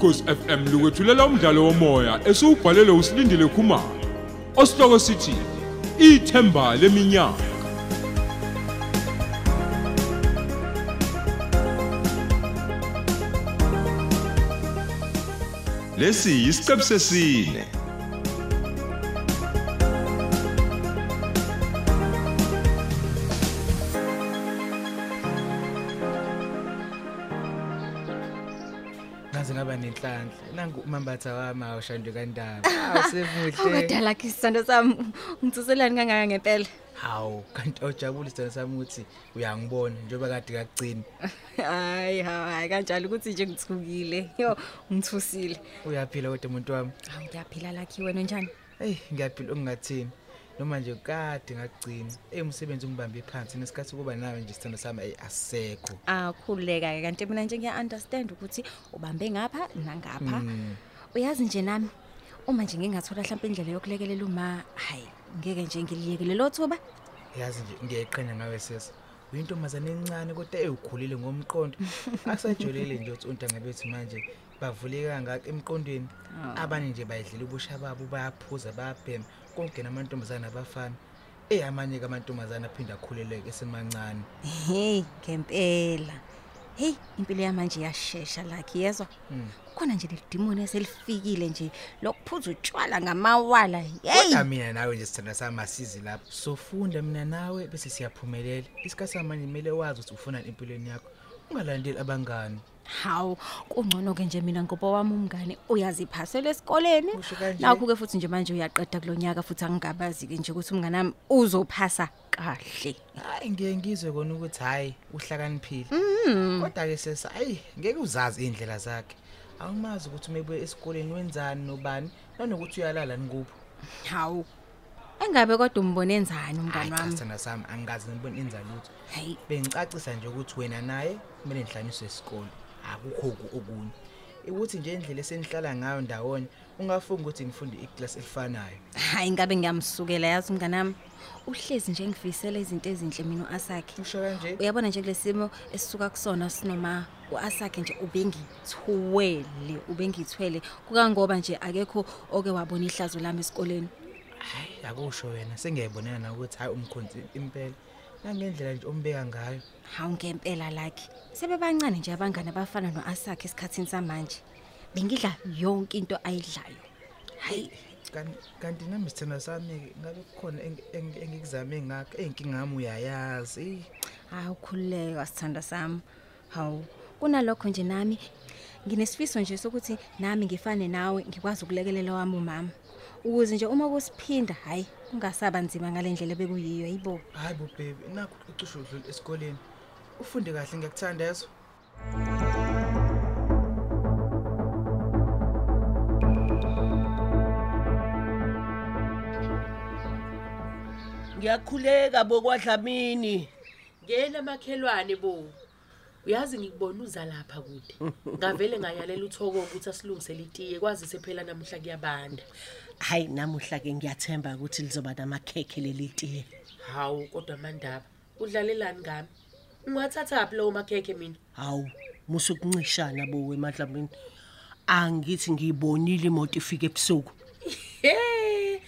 ukhosi FM lukwethulela umdlalo womoya esiubhalelwe usilindile Khumalo osihloko sithi ithemba leminyaka. Lesi isiqebu sesine. Nangu umambatha wami awushando kandaba awusemuhle Kodala kisando sami ngitsuselani kangaka ngempela. hawu kanti awujabule sithando sami ukuthi uyangibona njengoba kade kakugcini Hayi hayi kanjalo ukuthi nje ngithukile. Yo ngithusile. uyaphila kodwa umuntu wami Hawu ngiyaphila lakhi wena njani? eyi ngiyaphila okungathini noma nje kade ngakugcina eyi umsebenzi ungibambe phansi nesikhathi kuba nawe nje sithando sami eyi asisekho Akhuleka ke kanti mina nje ngiya understand ukuthi ubambe ngapha nangapha. Uyazi nje nami uma nje ngingathola mhlawumbe indlela yokulekelela uma hayi ngeke nje ngiliyekele lo thuba. yazi nje ngiyayiqhenya nawe sesa uyintombazane encane kodwa ewukhulile ngomqondo. Akusajolile nje ukuthi untanga bethu manje bavuleka ngaka emqondweni. Abanye nje bayidlela ubusha babo bayaphuza bayabhema. Konke namantombazane abafana. Eh amanye ke amantombazane aphinda akhuleleke esemancane. Hey ngempela. Hey impilo yamanje iyashesha lakhi yezwa. Kukhona nje lidimoni eselifikile nje lokuphuza utshwala ngamawala. Hey kodwa mina nawe nje sithanda sami asizi lapho sofunda mina nawe bese siyaphumelela isikhathi samanje kumele wazi ukuthi ufunani empilweni yakho ungalandeli abangani Hawu kungcono ke nje mina ngoba wami umngane uyaziphasela esikoleni. Usho kanje? Nakho ke futhi nje manje uyaqeda kulonyaka futhi angingabazi ke nje ukuthi umngane wami uzophasa kahle. hayi ngiye ngizwe kona ukuthi hayi uhlakaniphile. Kodwa ke sesa hayi ngeke uzazi indlela zakhe. Awumazi ukuthi umebuye esikoleni wenzani nobani nanokuthi uyalala nikuphi Hawu. Engabe kodwa umbone enzani umngane wami? sithanda sami angikazi ngibona enza lutho. Hayi. Bengicacisa nje ukuthi wena naye kumele nihlaniswe esikole. Akukho oku- okunye. Ukuthi nje indlela esenihlala ngayo ndawonye ungafunga ukuthi nifunde iclass elifanayo hayi ngabe ngiyamsukela yazi umngane wami. Uhlezi nje ngifisela izinto ezinhle mina uAsakhe. usho kanje Uyabona nje kulesimo esisuka kusona sinoma uAsakhe nje ubengithuwele ubengithwele kukangoba nje akekho oke wabona ihlazo lami esikoleni. hayi akusho wena sengiyayibonela na ukuthi hayi umkhonzi impela nangendlela nje ombeka ngayo Hawu ngempela lakhe. Sebebancane nje abangane abafana noAsakhe esikhathini samanje. Bengidla yonke into ayidlayo. Hayi Kan- kanti nami sithanda sami ngabe kukhona eng- eng- engikuzame ngakho eyinkinga yami uyayazi awukhululeka sithanda sami. Hawu kunalokho nje nami nginesifiso nje sokuthi nami ngifane nawe ngikwazi ukulekelela wami umama. Ukuze nje uma kusiphinda hayi ungasaba nzima ngalendlela bekuyiyo yibo. hayi bo baby nakho ucishe udlule esikoleni ufunde kahle ngiyakuthanda yezo Ngiyakhuleka bokwadlamini. Ngena makhelwane bo. Uyazi ngikubona uza lapha kude. Ngavele ngayalela uthoko ukuthi asilungisele itiye kwazise phela namuhla kuyabanda. hayi namuhla ke ngiyathemba ukuthi lizoba namakhekhe leli tiye Hawu kodwa mandaba. Udlalelani ngami? Ungathatha phi lawo makhekhe mina? hawu musukuncishana bowe emadlambini angithi ngiyibonile imoto ifika ebusuku He!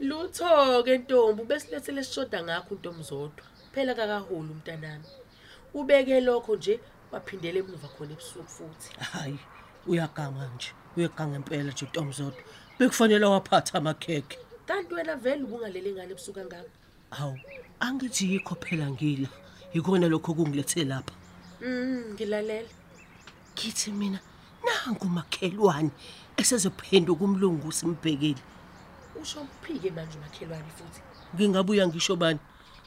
Lutho ke ntombi besilethele sishoda ngakho untombi zodwa. Phela kakahulu umntanami. Ubeke lokho nje waphindele emuva khona ebusuku futhi. hayi uyaganga nje uyaganga impela nje Ntomzodwa bekufanele waphatha amakhekhe Kanti wena vele ubungalele ngane ebusuku kangaka? hawu angithi yikho phela ngila yikona lokho kungilethe lapha Mm, ngilalela. kithi mina nangu makhelwane esezophenduka umlungu simbhekile Usho uphike manje umakhelwane futhi. ngingabuya ngisho bani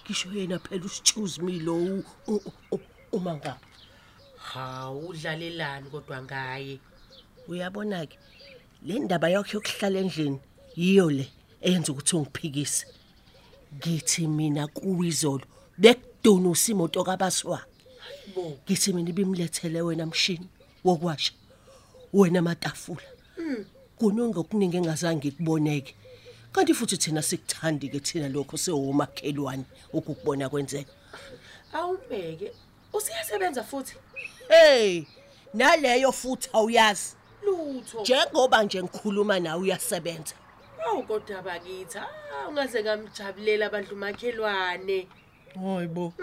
ngisho yena phela usitshuzi milo u- u- u- uma ngapha Hawu udlalelani kodwa ngaye. uyabona ke le ndaba yakho yokuhlala endlini yiyo le eyenza ukuthi ungiphikise. Ngithi mina kuwizolo bekuduna usimoto kabaswa ngithi mina ibimlethele wena mshini wokwasha wena matafula. Kunonke okuningi engazange kuboneke kanti futhi thina sikuthandi ke thina lokho sewomakhelwane ukukubona kwenzeka. Awubheke. Usiyasebenza futhi. hey naleyo futhi awuyazi. Lutho. Njengoba nje ngikhuluma nawe uyasebenza. Awu kodwa bakithi ah, ungaze ngamjabulela abantu makhelwane hayibo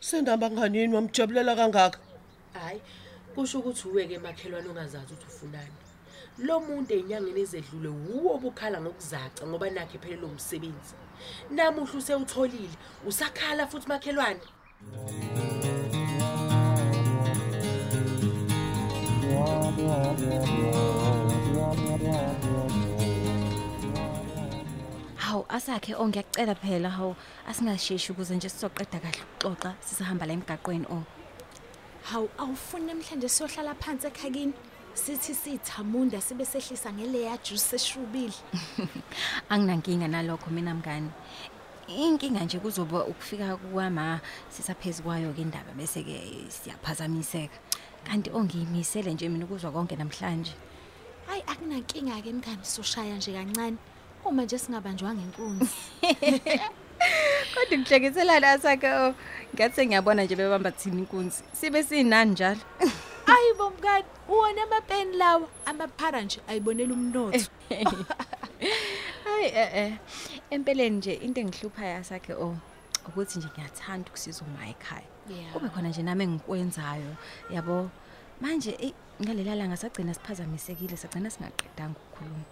sendaba nganini wamjabulela kangaka? Hayi kusho ukuthi uweke makhelwane ongazazi ukuthi ufunani. Lo muntu ey'nyangeni ezedlule wuwo obukhala ngokuzaca ngoba nakhe ephelelwe umsebenzi namuhla usewutholile usakhala futhi makhelwane Hawu asakhe oh ngiyacela phela. Hawu asingasheshi ukuze nje sizoqeda kahle ukuxoxa sisahamba la emgaqweni oh. Hawu awufuni namhlanje siyohlala phansi ekhakini sithi sithamunda sibe sehlisa ngeleya juice eshrubile. Anginankinga nalokho mina mngani. Inkinga nje kuzoba ukufika kwama sisaphezulu kwayo ke indaba bese ke siyaphazamiseka. Kanti ongiyimisele nje mina ukuzwa konke namhlanje. Hayi akunankinga ke mngani soshaya nje kancane. Uma nje singabanjwanga inkunzi. Kodwa ngihlekiselana asakhe oh. Ngathi ngiyabona nje bebamba thina inkunzi. Sibe sinani njalo. Ayibo mngani, uwona amapeni lawa, amaphara nje ayibonela umnotho. Hayi eh eh. Empeleni nje into engihluphayo asakhe oh ukuthi nje ngiyathanda ukusiza uma ekhaya. Yeah. Kube khona nje nami engikwenzayo yabo. Manje eh ngalela langa sagcina siphazamisekile sagcina singaqedanga ukukhuluma.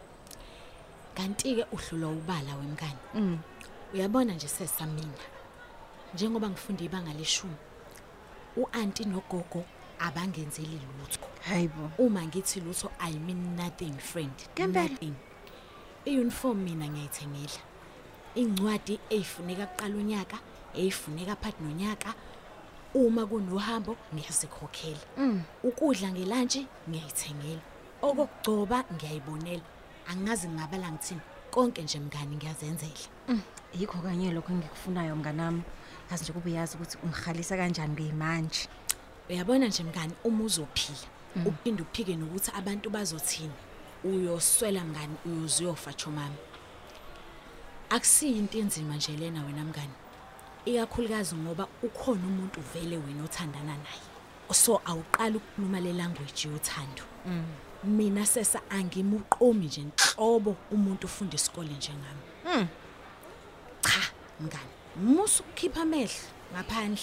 Kanti ke uhlulwa ubala wemngani. Mm. Uyabona nje sesamina. Njengoba ngifunda ibanga leshumi. uAunty noGogo abangenzeli lutho. Hayibo. Uma ngithi lutho I mean nothing friend. Ngempela? Nothing. iuniform mina ngiyayithengela incwadi ezifuneka kuqala unyaka ezifuneka phakathi nonyaka uma kunohambo ngiyazikhokhela Mm. ukudla ngelantshi ngiyayithengela okugcoba ngiyayibonela angazi ngingabala ngithini konke nje mngani ngiyazenzela Yikho kanye lokho engikufunayo mnganami. Yazi nje kube yazi ukuthi ungihalisa kanjani ngeyimanje. Uyabona nje mngani uma uzophila uphinde uphike nokuthi abantu bazothini. Uyoswela mngani uyoze uyofa chomami akusiyo into enzima nje lena wena mngani ikakhulukazi ngoba ukhona umuntu vele wena othandana naye. So awuqala ukukhuluma le language yothando. Mina sesa angimuqomi nje nhlobo umuntu ufunda isikole njengami cha mngani musu ukukhipha amehlo ngaphandle.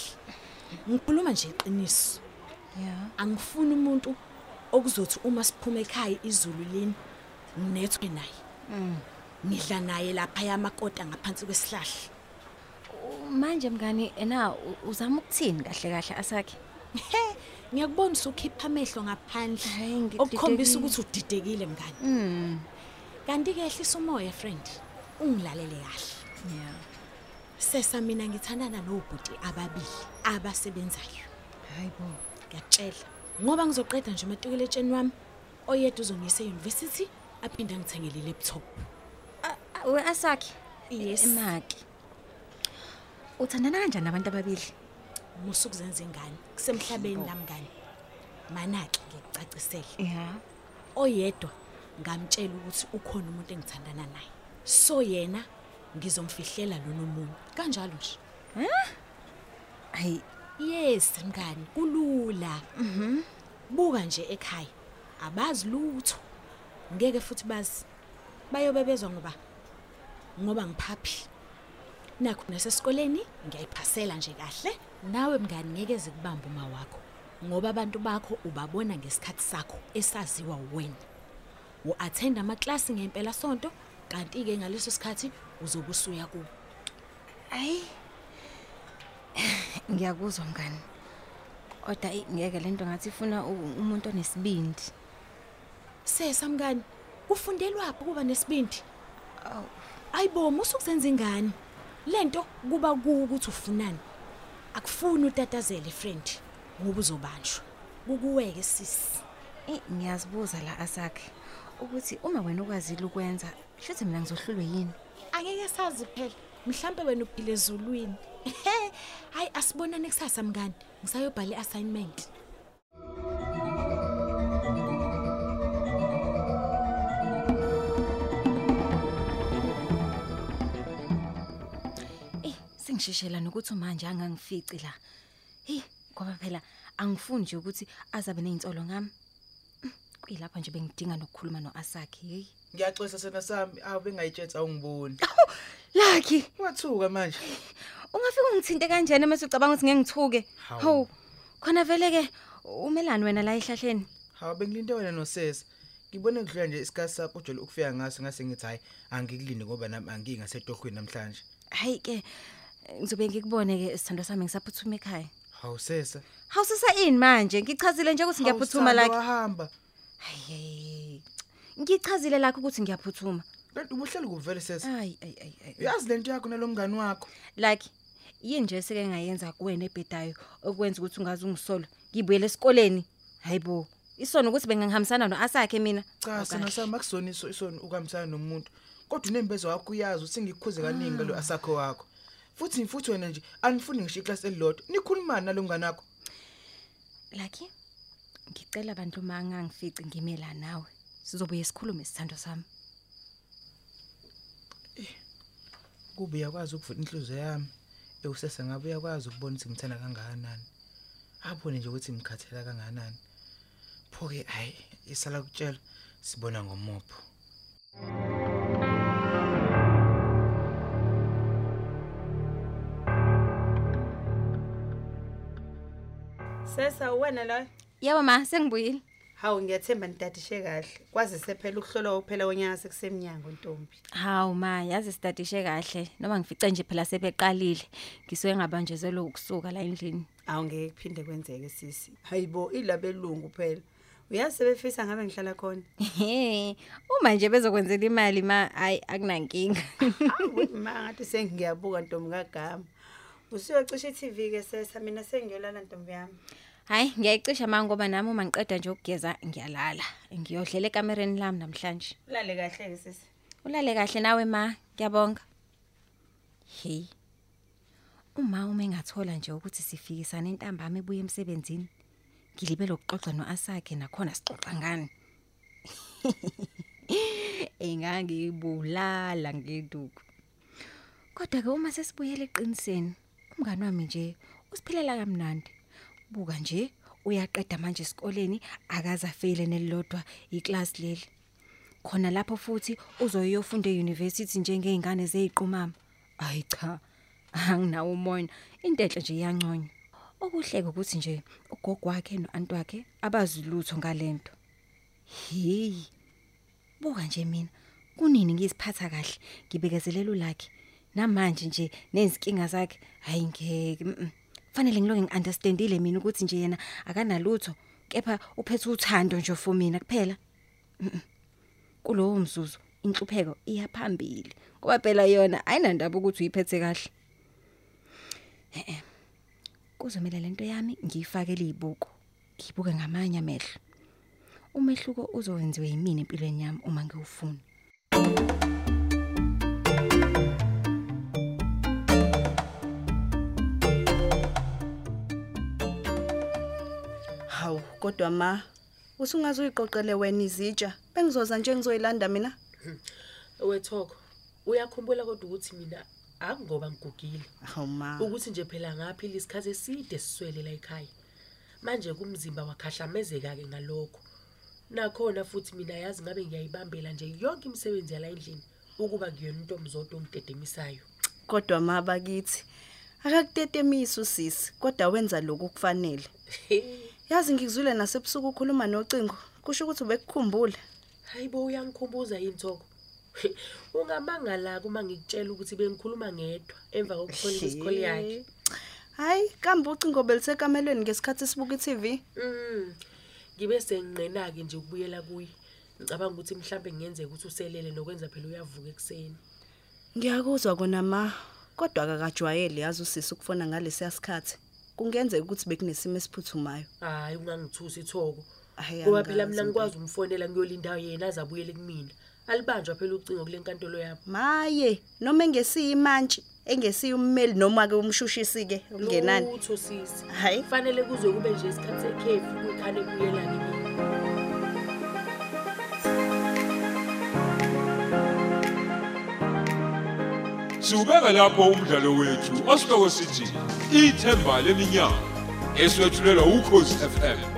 Ngikhuluma nje iqiniso Yeah. angifuni umuntu okuzothi uma siphuma ekhaya izulu lini nginethwe naye ngidla naye lapha yamakota ngaphansi kwesihlahla Manje mngani ena uzama ukuthini kahle kahle asakhe? he ngiyakubona usukhipha amehlo ngaphandle okukhombisa ukuthi udidekile mngani Mm. kanti ke ehlisa umoya friend ungilalele kahle Yeah. Sesa mina ngithandana nobhuti ababili abasebenzayo Hayibo. ngiyakutshela ngoba ngizoqeda nje umatikuletsheni wami oyedwa uzongiyisa e-university aphinde angithengele i-laptop We asakhe? Yes. Emaki. Uthandana kanjani nabantu ababili? musuku zenza ingane kusemhlabeni lamngane mana-ke ngikucacisele Yeah. oyedwa ngamtshela ukuthi ukhona umuntu engithandana naye so yena ngizomfihlela lona omunye kanjalo nje. Hayi, yes mngani kulula. Mhm. Buka nje ekhaya. Abazi lutho. Ngeke futhi bazi. Bayobebezwa ngoba ngoba ngiphaphi nakho nasesikoleni ngiyayiphasela nje kahle. Nawe mngani ngeke zikubamba uma wakho. Ngoba abantu bakho ubabona ngesikhathi sakho esaziwa wena. U-attend amaklasi ngempela sonto kanti ke ngaleso sikhathi uzobe usuya kubo Hayi. Ngiyakuzwa mngani. Kodwa ngeke lento ngathi ifuna umuntu onesibindi. sesa mngani kufundelwaphi kuba nesibindi ayibo musukuzenza ingane lento kuba kuwo ukuthi ufunani akufuni utatazele friend ngoba uzobanjwa kukuweke sisi ngiyazibuza la asakhe ukuthi uma wena ukwazile ukwenza, shothi mina ngizohlulwe yini? Angeke sazi phela mhlambe wena uphile ezulwini hayi asibonane kusasa mngani ngisayobhala i-assignment Eh sengisheshela nokuthi manje angangifici la. Hey ngoba phela angifuni nje ukuthi azabe nezinsolo ngami. Mm, kuyilapho nje bengidinga nokukhuluma noAsakhe hey Ngiyaxolisa sena sami awu bengayitshela awungiboni. Lucky Wathuka manje. ungafika ungithinte kanjani mase ucabanga ukuthi ngeke ngithuke Hawu. hawu khona vele ke umelani wena la ehlahleni Hawu bengilinde wena nosesa. Ngibone kudlula nje isikhathi sakho ujole ukufika ngaso ngase ngithi hayi angikulinde ngoba nami angingasetohweni namhlanje. hayi ke ngizobe ngikubone ke sithando sami ngisaphuthuma ekhaya Hawu sesa. hawu sisa ini manje ngichazile nje ukuthi ngiyaphuthuma la Wahamba. hayi ngichazile lakho ukuthi ngiyaphuthuma Kanti ubuhleli kuvele sesa. hayi ayi ayi ayi Uyazi lento yakho nalomngani wakho. like yini nje seke ngayenza kuwena ebhedayo okwenza ukuthi ungazi ungisola ngibuyele esikoleni hayibo isona ukuthi bengangihambisana noasakhe mina Cha sena sami akusona iso isona ukamsana nomuntu. Kodwa unembezo wakho uyazi ukuthi ngikukhuze kaningi lo asakho wakho. Futhi futhi wena nje anifuni ngisho iclass elilodwa. Nikhulumana nalomngani wakho. Lucky ngicela abantu mangangifici ngimela nawe sizobuye sikhulume sithando sami Kube uyakwazi ukuvula inhliziyo yami. Ewusese ngabe uyakwazi ukubona ukuthi ngithanda kangakanani. Abone nje ukuthi ngikhathela kangakanani. Pho ke hayi isala kutshela sibona ngomopho. Sesa wena la yebo ma sengibuyile hawu ngiyathemba nidadishe kahle. Kwazise phela ukuhlolwa kuphela konyaka sekusemnyango ntombi. Hawu ma yazi sidadishe kahle. Noma ngifice nje phela sebeqalile ngisuke ngabanjezelwe ukusuka la endlini. Awu ngeke kuphinde kwenzeke sisi. Hayibo ilabelungu phela. Uyazi sebefisa ngabe ngihlala khona? Ehe, uma nje bezokwenzela imali ma hayi akunankinga. Hawu, ma ngathi sengiyabuka ntombi kagama. Usuyocisha i-tv ke sesa mina sengiyolala ntombi yami. Hayi ngiyayicisha ma ngoba nami uma ngiqeda nje ukugeza ngiyalala. Ngiyodlela ekamereni lami namhlanje. Ulale kahle ke sisi. Ulale kahle nawe ma ngiyabonga. Hey uma uma engathola nje ukuthi sifikisane entambama ebuye emsebenzini ngilibele ukuxoxa noasakhe nakhona sixoxa ngani? Engangibulala ngeduku. Kodwa ke uma sesibuyele eqiniseni umngani wami nje usiphilela kamnandi. Buka nje uyaqeda manje esikoleni akaza fail nelilodwa iclass leli. Khona lapho futhi uzoyofunda euniversity njengeingane zeziqhumama ayi cha anginawo umoya. Intenhle nje iyanconywa okuhleke ukuthi nje ugogo wakhe noanti wakhe abazilutho ngalento. Hey buka nje mina kunini ngiziphatha kahle ngibekezelela ulakhe? Namanje nje nezinkinga zakhe hayi ngeke. Fanele ngiloke ngiunderstandile mina ukuthi nje yena akanalutho kepha uphethe uthando nje for mina kuphela. Kulowo mzuzu inhlupheko iyaphambili ngoba phela yona ayinandaba ukuthi uyiphethe kahle. Eh kuzomela lento yami ngiyifakele izibuko ngibuke ngamanye amehlo. Umehluko uzowenziwe yimini empilweni yami uma ngiwufuna. hawu kodwa ma usungaze uyiqoqele wena izitsha bengizoza nje ngizoyilanda mina? Wethoko uyakhumbula kodwa ukuthi mina akungoba ngigugile. Hawu ma. Ukuthi nje phela ngaphila isikhathi eside siswele la ekhaya. Manje kumzimba wakhahlamezeka ke ngalokho. Nakhona futhi mina yazi ngabe ngiyayibambela nje yonke imisebenzi yala endlini ukuba kuyona into omzodo ongidedemisayo. Kodwa ma bakithi akakutetemisi usisi kodwa wenza lokhu kufanele yazi ngikuzwile nasebusuku ukhuluma nocingo kusho ukuthi ubekukhumbula hayibo uyangikhumbuza yini thoko ungamangala uma ngikutshela ukuthi bengikhuluma ngedwa emva kokuphola isikole yakhe hayi kambe ucingo belisekamelweni ngesikhathi sibuka i-tv Mm. Ngibe senginqena ke nje ukubuyela kuye. Ngicabanga ukuthi mhlambe ngiyenzeka ukuthi uselele nokwenza phela uyavuka ekseni. ngiyakuzwa kona ma kodwa akakajwayeli yazi usisi ukufona ngalesiya sikhathi kungenzeka ukuthi bekunesimo esiphuthumayo Hayi ungangithusi ithoko. Hhayi, Ngoba phela angazi mina impela. ngikwazi umfonela ngiyolinda yena azabuyele kumina. Alibanjwa phela ucingo kule nkantolo yabo. maye noma engesiye imantshi engesiye ummeli noma ke umshushisi ke ungenani Lutho sisi. Hhayi. Kufanele kuze kube nje isikhathi sekhefu kukhane kuyelana kimi. Siubeka lapho umdlalo wethu osihloko sithi ithemba leminyaka eswetshulelwa ukhozi FM